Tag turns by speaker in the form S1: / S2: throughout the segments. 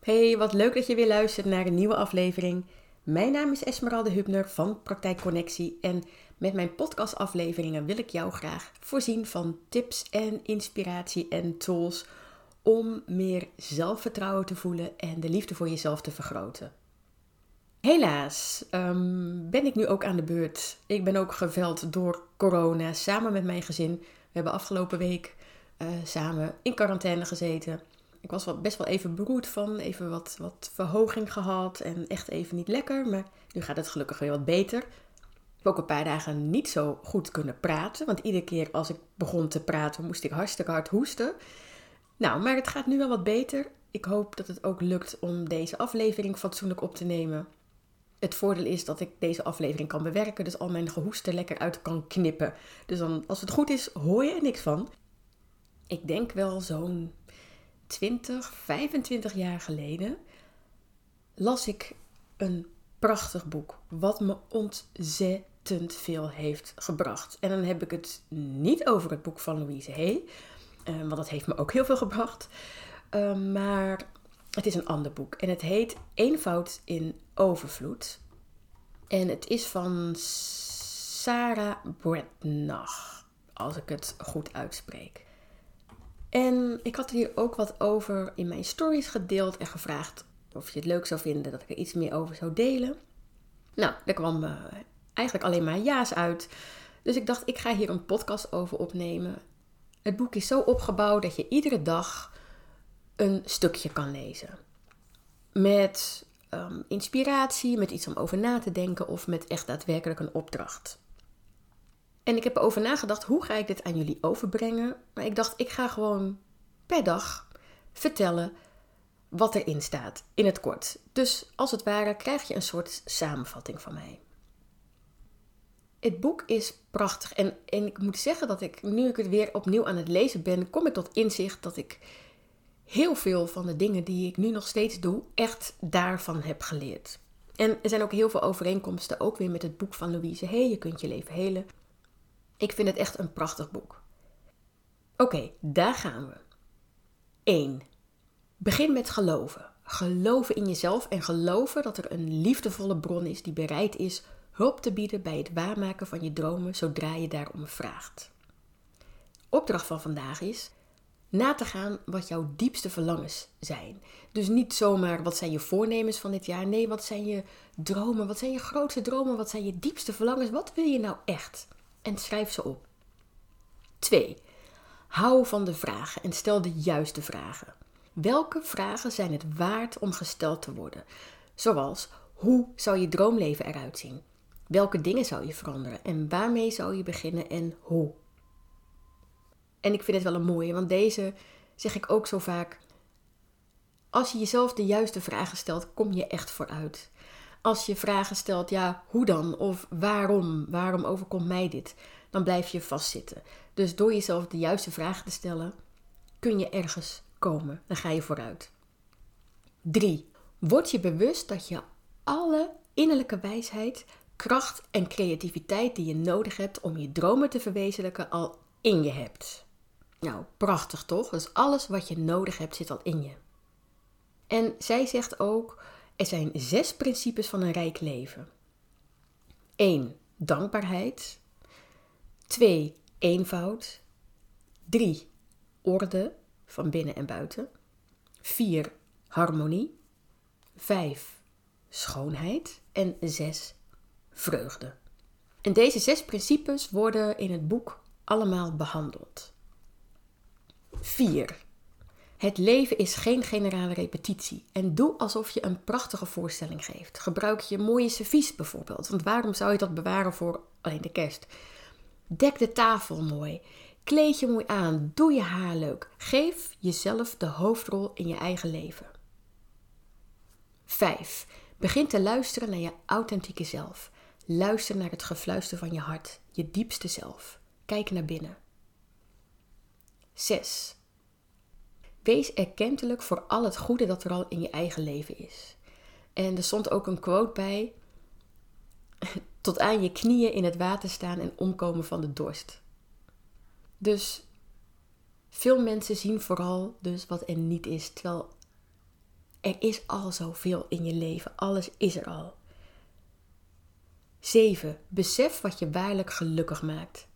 S1: Hey, wat leuk dat je weer luistert naar een nieuwe aflevering. Mijn naam is Esmeralde Hubner van Praktijk Connectie en met mijn podcastafleveringen wil ik jou graag voorzien van tips en inspiratie en tools om meer zelfvertrouwen te voelen en de liefde voor jezelf te vergroten. Helaas ehm, ben ik nu ook aan de beurt. Ik ben ook geveld door corona samen met mijn gezin. We hebben afgelopen week uh, samen in quarantaine gezeten. Ik was wel, best wel even beroerd van, even wat, wat verhoging gehad en echt even niet lekker. Maar nu gaat het gelukkig weer wat beter. Ik heb ook een paar dagen niet zo goed kunnen praten. Want iedere keer als ik begon te praten, moest ik hartstikke hard hoesten. Nou, maar het gaat nu wel wat beter. Ik hoop dat het ook lukt om deze aflevering fatsoenlijk op te nemen. Het voordeel is dat ik deze aflevering kan bewerken, dus al mijn gehoeste lekker uit kan knippen. Dus dan, als het goed is, hoor je er niks van. Ik denk wel zo'n 20, 25 jaar geleden las ik een prachtig boek. Wat me ontzettend veel heeft gebracht. En dan heb ik het niet over het boek van Louise Hay. Uh, want dat heeft me ook heel veel gebracht. Uh, maar het is een ander boek. En het heet Eenvoud in Overvloed. En het is van Sarah Bretnach. Als ik het goed uitspreek. En ik had hier ook wat over in mijn stories gedeeld en gevraagd of je het leuk zou vinden dat ik er iets meer over zou delen. Nou, daar kwam uh, eigenlijk alleen maar ja's uit. Dus ik dacht, ik ga hier een podcast over opnemen. Het boek is zo opgebouwd dat je iedere dag een stukje kan lezen. Met um, inspiratie, met iets om over na te denken of met echt daadwerkelijk een opdracht. En ik heb erover nagedacht, hoe ga ik dit aan jullie overbrengen? Maar ik dacht, ik ga gewoon per dag vertellen wat erin staat, in het kort. Dus als het ware krijg je een soort samenvatting van mij. Het boek is prachtig en, en ik moet zeggen dat ik, nu ik het weer opnieuw aan het lezen ben, kom ik tot inzicht dat ik heel veel van de dingen die ik nu nog steeds doe, echt daarvan heb geleerd. En er zijn ook heel veel overeenkomsten, ook weer met het boek van Louise Hey, Je kunt je leven helen. Ik vind het echt een prachtig boek. Oké, daar gaan we. 1. Begin met geloven. Geloven in jezelf en geloven dat er een liefdevolle bron is die bereid is hulp te bieden bij het waarmaken van je dromen zodra je daarom vraagt. Opdracht van vandaag is na te gaan wat jouw diepste verlangens zijn. Dus niet zomaar wat zijn je voornemens van dit jaar. Nee, wat zijn je dromen? Wat zijn je grootste dromen? Wat zijn je diepste verlangens? Wat wil je nou echt? En schrijf ze op. 2. Hou van de vragen en stel de juiste vragen. Welke vragen zijn het waard om gesteld te worden? Zoals: hoe zou je droomleven eruit zien? Welke dingen zou je veranderen en waarmee zou je beginnen en hoe? En ik vind het wel een mooie, want deze zeg ik ook zo vaak. Als je jezelf de juiste vragen stelt, kom je echt vooruit. Als je vragen stelt, ja, hoe dan? Of waarom? Waarom overkomt mij dit? Dan blijf je vastzitten. Dus door jezelf de juiste vragen te stellen, kun je ergens komen. Dan ga je vooruit. 3. Word je bewust dat je alle innerlijke wijsheid, kracht en creativiteit die je nodig hebt om je dromen te verwezenlijken al in je hebt. Nou, prachtig toch? Dus alles wat je nodig hebt zit al in je. En zij zegt ook: er zijn zes principes van een rijk leven. 1. Dankbaarheid. 2. Eenvoud. 3. Orde van binnen en buiten. 4. Harmonie. 5. Schoonheid. En 6. Vreugde. En deze zes principes worden in het boek allemaal behandeld. 4. Het leven is geen generale repetitie. En doe alsof je een prachtige voorstelling geeft. Gebruik je mooie servies bijvoorbeeld. Want waarom zou je dat bewaren voor alleen de kerst? Dek de tafel mooi. Kleed je mooi aan. Doe je haar leuk. Geef jezelf de hoofdrol in je eigen leven. 5. Begin te luisteren naar je authentieke zelf. Luister naar het gefluister van je hart, je diepste zelf. Kijk naar binnen. 6. Wees erkentelijk voor al het goede dat er al in je eigen leven is. En er stond ook een quote bij: tot aan je knieën in het water staan en omkomen van de dorst. Dus veel mensen zien vooral dus wat er niet is, terwijl Er is al zoveel in je leven. Alles is er al. 7. Besef wat je waarlijk gelukkig maakt.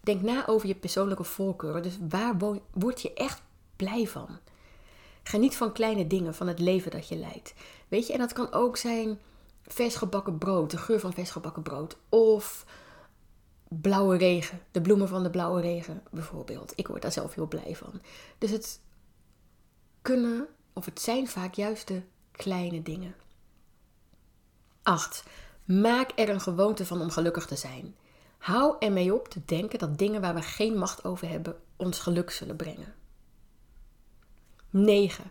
S1: Denk na over je persoonlijke voorkeuren. Dus waar word je echt blij van? Geniet van kleine dingen, van het leven dat je leidt. Weet je, en dat kan ook zijn vers gebakken brood, de geur van vers gebakken brood. Of blauwe regen, de bloemen van de blauwe regen bijvoorbeeld. Ik word daar zelf heel blij van. Dus het kunnen, of het zijn vaak juist de kleine dingen. 8. Maak er een gewoonte van om gelukkig te zijn. Hou ermee op te denken dat dingen waar we geen macht over hebben ons geluk zullen brengen. 9.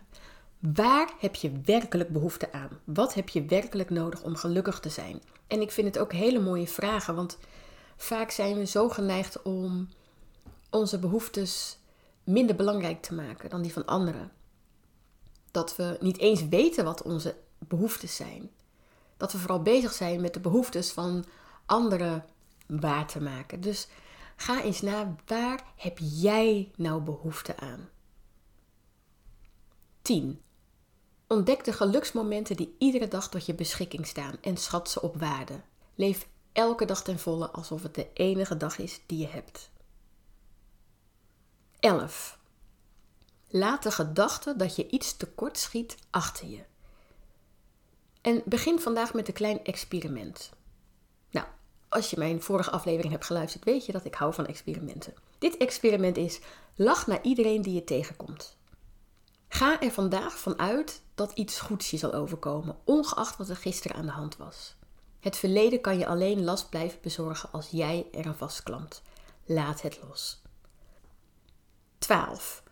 S1: Waar heb je werkelijk behoefte aan? Wat heb je werkelijk nodig om gelukkig te zijn? En ik vind het ook hele mooie vragen, want vaak zijn we zo geneigd om onze behoeftes minder belangrijk te maken dan die van anderen. Dat we niet eens weten wat onze behoeftes zijn. Dat we vooral bezig zijn met de behoeftes van anderen waar te maken. Dus ga eens na, waar heb jij nou behoefte aan? 10. Ontdek de geluksmomenten die iedere dag tot je beschikking staan en schat ze op waarde. Leef elke dag ten volle alsof het de enige dag is die je hebt. 11. Laat de gedachte dat je iets tekort schiet achter je. En begin vandaag met een klein experiment. Nou, als je mijn vorige aflevering hebt geluisterd, weet je dat ik hou van experimenten. Dit experiment is: lach naar iedereen die je tegenkomt. Ga er vandaag vanuit dat iets goeds je zal overkomen, ongeacht wat er gisteren aan de hand was. Het verleden kan je alleen last blijven bezorgen als jij er aan vastklampt. Laat het los. 12.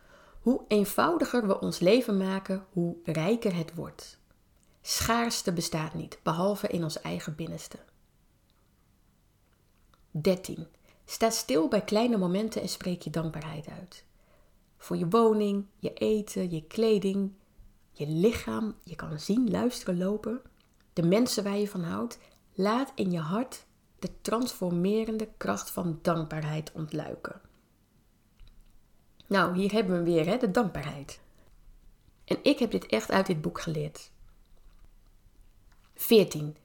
S1: Hoe eenvoudiger we ons leven maken, hoe rijker het wordt. Schaarste bestaat niet, behalve in ons eigen binnenste. 13. Sta stil bij kleine momenten en spreek je dankbaarheid uit. Voor je woning, je eten, je kleding, je lichaam, je kan zien, luisteren, lopen, de mensen waar je van houdt. Laat in je hart de transformerende kracht van dankbaarheid ontluiken. Nou, hier hebben we weer hè, de dankbaarheid. En ik heb dit echt uit dit boek geleerd. 14.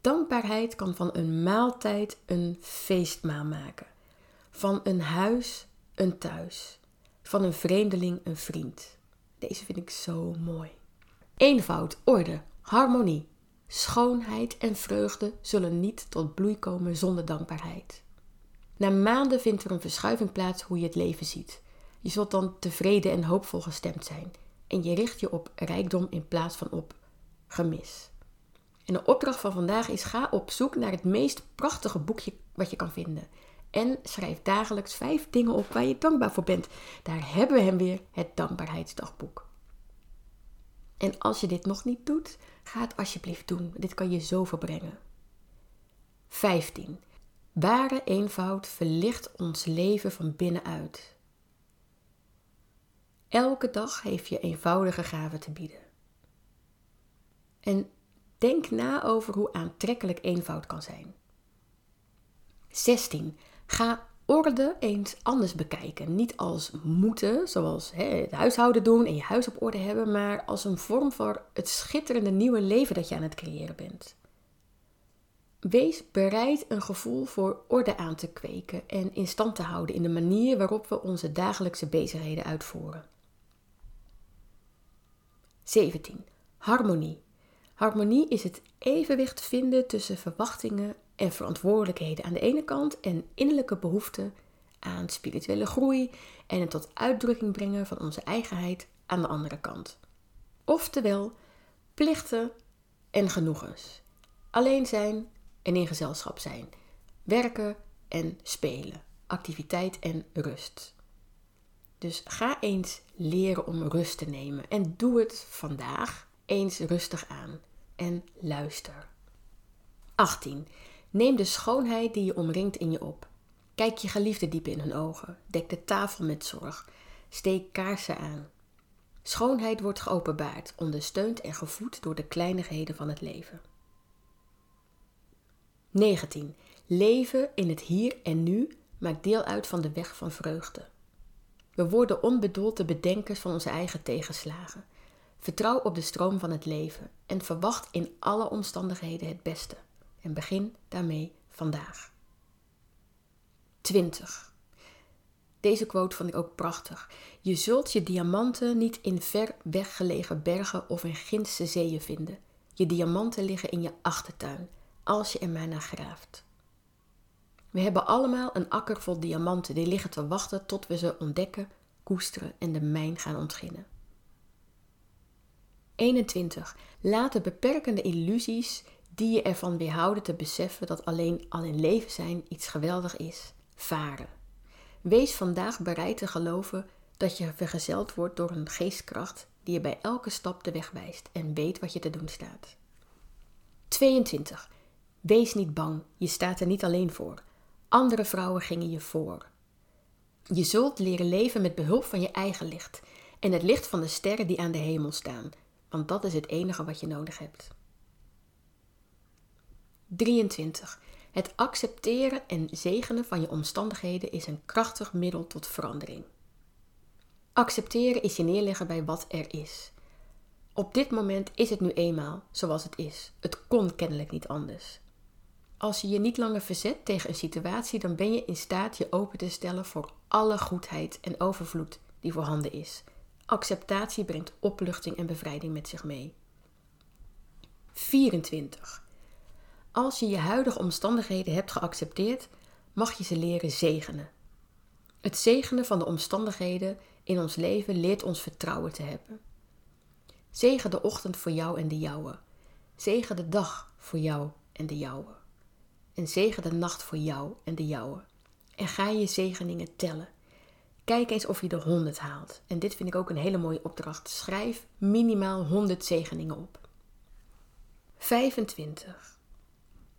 S1: Dankbaarheid kan van een maaltijd een feestmaal maken. Van een huis een thuis. Van een vreemdeling een vriend. Deze vind ik zo mooi. Eenvoud, orde, harmonie, schoonheid en vreugde zullen niet tot bloei komen zonder dankbaarheid. Na maanden vindt er een verschuiving plaats hoe je het leven ziet. Je zult dan tevreden en hoopvol gestemd zijn en je richt je op rijkdom in plaats van op gemis. En de opdracht van vandaag is: ga op zoek naar het meest prachtige boekje wat je kan vinden. En schrijf dagelijks vijf dingen op waar je dankbaar voor bent. Daar hebben we hem weer, het dankbaarheidsdagboek. En als je dit nog niet doet, ga het alsjeblieft doen. Dit kan je zo verbrengen. 15. Ware eenvoud verlicht ons leven van binnenuit. Elke dag heeft je eenvoudige gaven te bieden. En denk na over hoe aantrekkelijk eenvoud kan zijn. 16. Ga orde eens anders bekijken. Niet als moeten, zoals hè, het huishouden doen en je huis op orde hebben, maar als een vorm voor het schitterende nieuwe leven dat je aan het creëren bent. Wees bereid een gevoel voor orde aan te kweken en in stand te houden in de manier waarop we onze dagelijkse bezigheden uitvoeren. 17. Harmonie. Harmonie is het evenwicht vinden tussen verwachtingen en verantwoordelijkheden aan de ene kant en innerlijke behoeften aan spirituele groei en het tot uitdrukking brengen van onze eigenheid aan de andere kant. Oftewel, plichten en genoegens. Alleen zijn en in gezelschap zijn. Werken en spelen. Activiteit en rust. Dus ga eens leren om rust te nemen en doe het vandaag eens rustig aan en luister. 18. Neem de schoonheid die je omringt in je op. Kijk je geliefde diep in hun ogen. Dek de tafel met zorg. Steek kaarsen aan. Schoonheid wordt geopenbaard, ondersteund en gevoed door de kleinigheden van het leven. 19. Leven in het hier en nu maakt deel uit van de weg van vreugde. We worden onbedoeld de bedenkers van onze eigen tegenslagen. Vertrouw op de stroom van het leven en verwacht in alle omstandigheden het beste. En begin daarmee vandaag. 20. Deze quote vond ik ook prachtig. Je zult je diamanten niet in ver weggelegen bergen of in Gindse zeeën vinden. Je diamanten liggen in je achtertuin, als je er maar naar graaft. We hebben allemaal een akker vol diamanten die liggen te wachten tot we ze ontdekken, koesteren en de mijn gaan ontginnen. 21. Laat de beperkende illusies die je ervan weerhouden te beseffen dat alleen al in leven zijn iets geweldig is, varen. Wees vandaag bereid te geloven dat je vergezeld wordt door een geestkracht die je bij elke stap de weg wijst en weet wat je te doen staat. 22. Wees niet bang, je staat er niet alleen voor. Andere vrouwen gingen je voor. Je zult leren leven met behulp van je eigen licht en het licht van de sterren die aan de hemel staan, want dat is het enige wat je nodig hebt. 23. Het accepteren en zegenen van je omstandigheden is een krachtig middel tot verandering. Accepteren is je neerleggen bij wat er is. Op dit moment is het nu eenmaal zoals het is. Het kon kennelijk niet anders. Als je je niet langer verzet tegen een situatie, dan ben je in staat je open te stellen voor alle goedheid en overvloed die voorhanden is. Acceptatie brengt opluchting en bevrijding met zich mee. 24. Als je je huidige omstandigheden hebt geaccepteerd, mag je ze leren zegenen. Het zegenen van de omstandigheden in ons leven leert ons vertrouwen te hebben. Zegen de ochtend voor jou en de jouwe. Zegen de dag voor jou en de jouwe. En zegen de nacht voor jou en de jouwe. En ga je zegeningen tellen. Kijk eens of je de 100 haalt. En dit vind ik ook een hele mooie opdracht. Schrijf minimaal 100 zegeningen op. 25.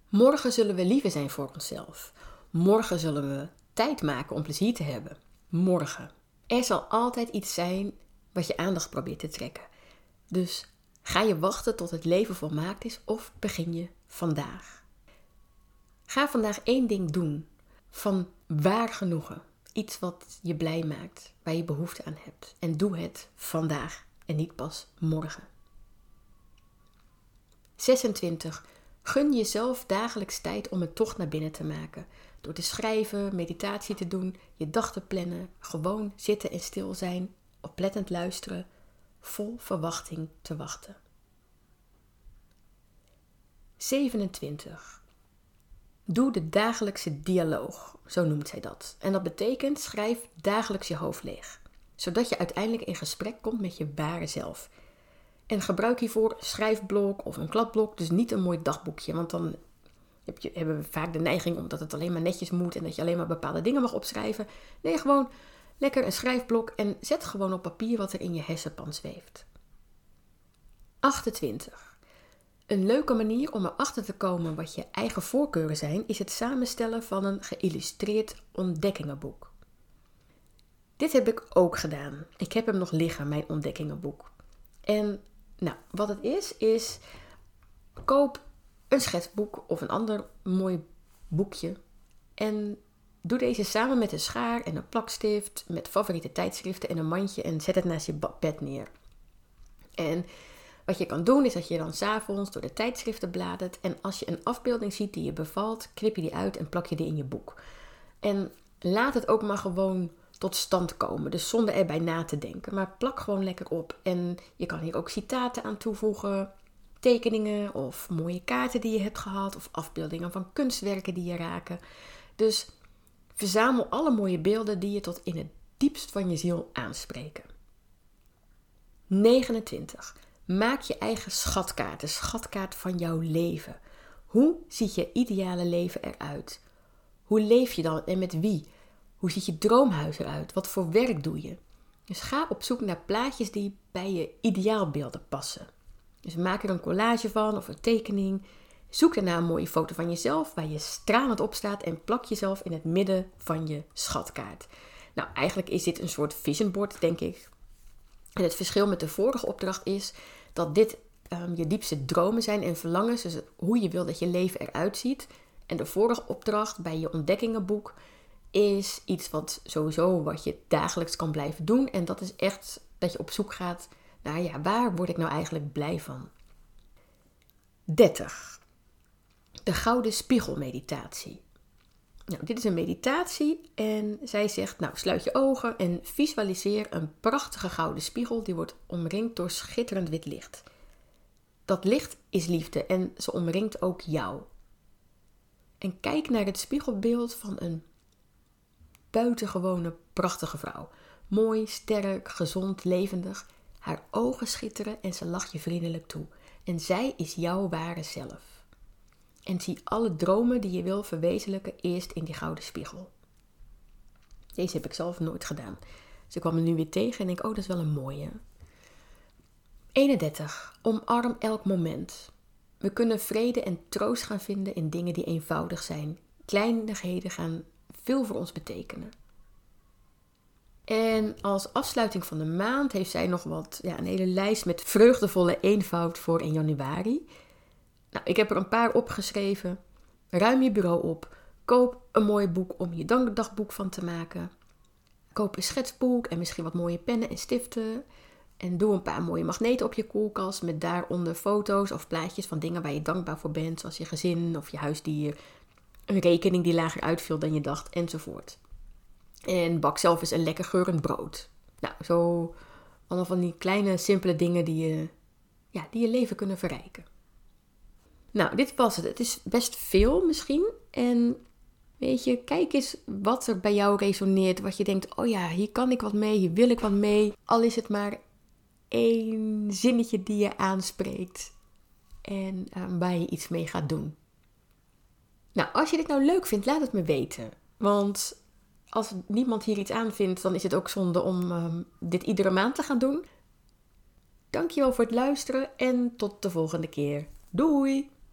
S1: Morgen zullen we liever zijn voor onszelf. Morgen zullen we tijd maken om plezier te hebben. Morgen. Er zal altijd iets zijn wat je aandacht probeert te trekken. Dus ga je wachten tot het leven volmaakt is of begin je vandaag? Ga vandaag één ding doen van waar genoegen. Iets wat je blij maakt, waar je behoefte aan hebt. En doe het vandaag en niet pas morgen. 26. Gun jezelf dagelijks tijd om een tocht naar binnen te maken. Door te schrijven, meditatie te doen, je dag te plannen, gewoon zitten en stil zijn, oplettend luisteren, vol verwachting te wachten. 27. Doe de dagelijkse dialoog, zo noemt zij dat. En dat betekent schrijf dagelijks je hoofd leeg, zodat je uiteindelijk in gesprek komt met je ware zelf. En gebruik hiervoor een schrijfblok of een kladblok, dus niet een mooi dagboekje, want dan heb je, hebben we vaak de neiging omdat het alleen maar netjes moet en dat je alleen maar bepaalde dingen mag opschrijven. Nee, gewoon lekker een schrijfblok en zet gewoon op papier wat er in je hersenpan zweeft. 28. Een leuke manier om erachter te komen wat je eigen voorkeuren zijn, is het samenstellen van een geïllustreerd ontdekkingenboek. Dit heb ik ook gedaan. Ik heb hem nog liggen, mijn ontdekkingenboek. En nou, wat het is, is koop een schetsboek of een ander mooi boekje en doe deze samen met een schaar en een plakstift, met favoriete tijdschriften en een mandje en zet het naast je bed neer. En wat je kan doen is dat je dan s'avonds door de tijdschriften bladert en als je een afbeelding ziet die je bevalt, knip je die uit en plak je die in je boek. En laat het ook maar gewoon tot stand komen, dus zonder erbij na te denken. Maar plak gewoon lekker op. En je kan hier ook citaten aan toevoegen, tekeningen of mooie kaarten die je hebt gehad, of afbeeldingen van kunstwerken die je raken. Dus verzamel alle mooie beelden die je tot in het diepst van je ziel aanspreken. 29. Maak je eigen schatkaart, de schatkaart van jouw leven. Hoe ziet je ideale leven eruit? Hoe leef je dan en met wie? Hoe ziet je droomhuis eruit? Wat voor werk doe je? Dus ga op zoek naar plaatjes die bij je ideaalbeelden passen. Dus maak er een collage van of een tekening. Zoek daarna een mooie foto van jezelf waar je stralend op staat en plak jezelf in het midden van je schatkaart. Nou, eigenlijk is dit een soort vision board, denk ik. En het verschil met de vorige opdracht is dat dit um, je diepste dromen zijn en verlangens, dus hoe je wil dat je leven eruit ziet. En de vorige opdracht bij je ontdekkingenboek is iets wat sowieso wat je dagelijks kan blijven doen. En dat is echt dat je op zoek gaat Nou ja, waar word ik nou eigenlijk blij van? 30. De Gouden Spiegelmeditatie. Nou, dit is een meditatie en zij zegt, nou sluit je ogen en visualiseer een prachtige gouden spiegel die wordt omringd door schitterend wit licht. Dat licht is liefde en ze omringt ook jou. En kijk naar het spiegelbeeld van een buitengewone prachtige vrouw. Mooi, sterk, gezond, levendig. Haar ogen schitteren en ze lacht je vriendelijk toe. En zij is jouw ware zelf. En zie alle dromen die je wil verwezenlijken eerst in die gouden spiegel. Deze heb ik zelf nooit gedaan. Ik kwam er nu weer tegen en denk, oh, dat is wel een mooie. 31. Omarm elk moment. We kunnen vrede en troost gaan vinden in dingen die eenvoudig zijn. Kleinigheden gaan veel voor ons betekenen. En als afsluiting van de maand heeft zij nog wat, ja, een hele lijst met vreugdevolle eenvoud voor in januari. Nou, ik heb er een paar opgeschreven. Ruim je bureau op. Koop een mooi boek om je dankdagboek van te maken. Koop een schetsboek en misschien wat mooie pennen en stiften. En doe een paar mooie magneten op je koelkast met daaronder foto's of plaatjes van dingen waar je dankbaar voor bent, zoals je gezin of je huisdier, een rekening die lager uitviel dan je dacht, enzovoort. En bak zelf eens een lekker geurend brood. Nou, zo allemaal van die kleine, simpele dingen die je, ja, die je leven kunnen verrijken. Nou, dit was het. Het is best veel misschien. En weet je, kijk eens wat er bij jou resoneert. Wat je denkt, oh ja, hier kan ik wat mee, hier wil ik wat mee. Al is het maar één zinnetje die je aanspreekt. En uh, waar je iets mee gaat doen. Nou, als je dit nou leuk vindt, laat het me weten. Want als niemand hier iets aan vindt, dan is het ook zonde om um, dit iedere maand te gaan doen. Dankjewel voor het luisteren en tot de volgende keer. Doei!